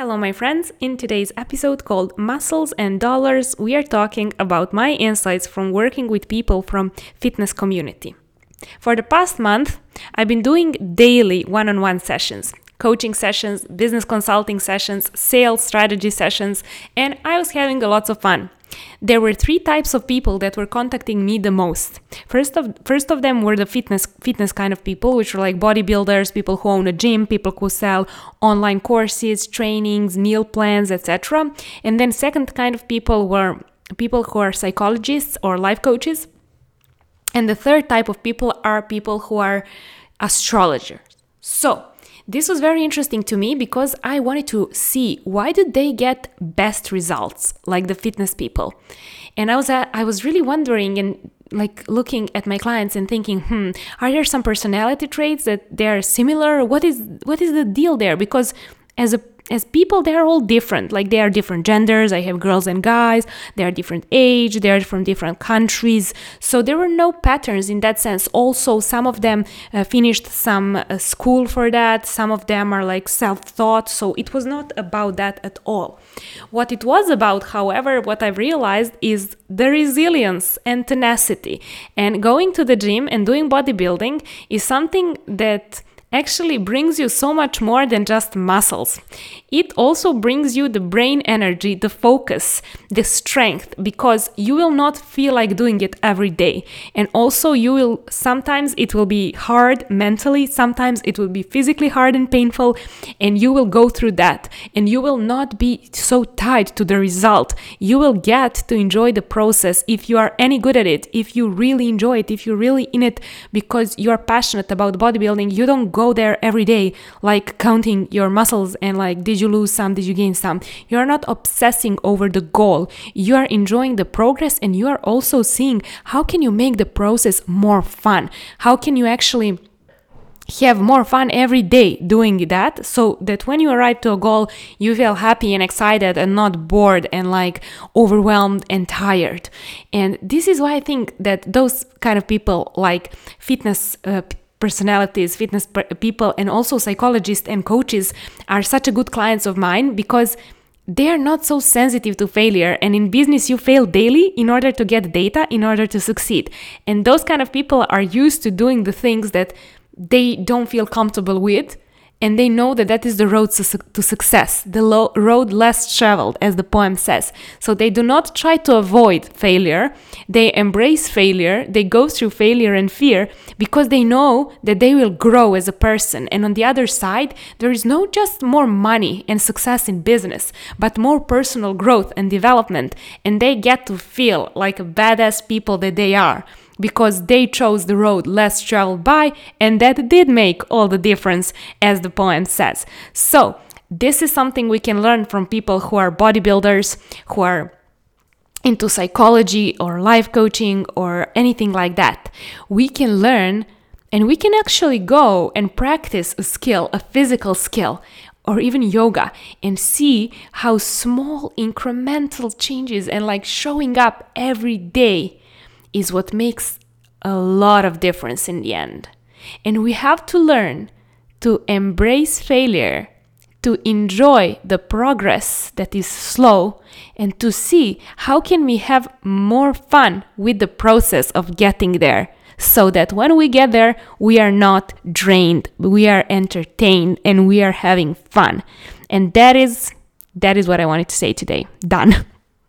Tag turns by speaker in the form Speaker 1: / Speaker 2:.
Speaker 1: Hello, my friends. In today's episode called Muscles and Dollars, we are talking about my insights from working with people from fitness community. For the past month, I've been doing daily one-on-one sessions, coaching sessions, business consulting sessions, sales strategy sessions, and I was having a lots of fun. There were three types of people that were contacting me the most. First of first of them were the fitness fitness kind of people, which were like bodybuilders, people who own a gym, people who sell online courses, trainings, meal plans, etc. And then second kind of people were people who are psychologists or life coaches. And the third type of people are people who are astrologers. So, this was very interesting to me because I wanted to see why did they get best results like the fitness people. And I was uh, I was really wondering and like looking at my clients and thinking, hmm, are there some personality traits that they're similar? What is what is the deal there? Because as a as people they're all different. Like they are different genders. I have girls and guys. They are different age. They are from different countries. So there were no patterns in that sense. Also some of them uh, finished some uh, school for that. Some of them are like self-taught. So it was not about that at all. What it was about however what i've realized is the resilience and tenacity. And going to the gym and doing bodybuilding is something that actually brings you so much more than just muscles. It also brings you the brain energy, the focus, the strength, because you will not feel like doing it every day. And also, you will sometimes it will be hard mentally, sometimes it will be physically hard and painful, and you will go through that. And you will not be so tied to the result. You will get to enjoy the process if you are any good at it, if you really enjoy it, if you're really in it because you are passionate about bodybuilding. You don't go there every day, like counting your muscles and like, did you lose some? Did you gain some? You're not obsessing over the goal. You are enjoying the progress and you are also seeing how can you make the process more fun? How can you actually have more fun every day doing that so that when you arrive to a goal you feel happy and excited and not bored and like overwhelmed and tired and this is why i think that those kind of people like fitness uh, personalities, fitness people, and also psychologists and coaches are such a good clients of mine because they are not so sensitive to failure. And in business, you fail daily in order to get data, in order to succeed. And those kind of people are used to doing the things that they don't feel comfortable with and they know that that is the road to, su- to success, the lo- road less traveled, as the poem says. So they do not try to avoid failure, they embrace failure, they go through failure and fear because they know that they will grow as a person. And on the other side, there is no just more money and success in business, but more personal growth and development, and they get to feel like a badass people that they are because they chose the road less traveled by, and that did make all the difference, as the poem says. So, this is something we can learn from people who are bodybuilders, who are into psychology or life coaching or anything like that. We can learn and we can actually go and practice a skill, a physical skill, or even yoga, and see how small incremental changes and like showing up every day is what makes a lot of difference in the end. And we have to learn to embrace failure, to enjoy the progress that is slow, and to see how can we have more fun with the process of getting there so that when we get there we are not drained we are entertained and we are having fun. And that is that is what i wanted to say today. Done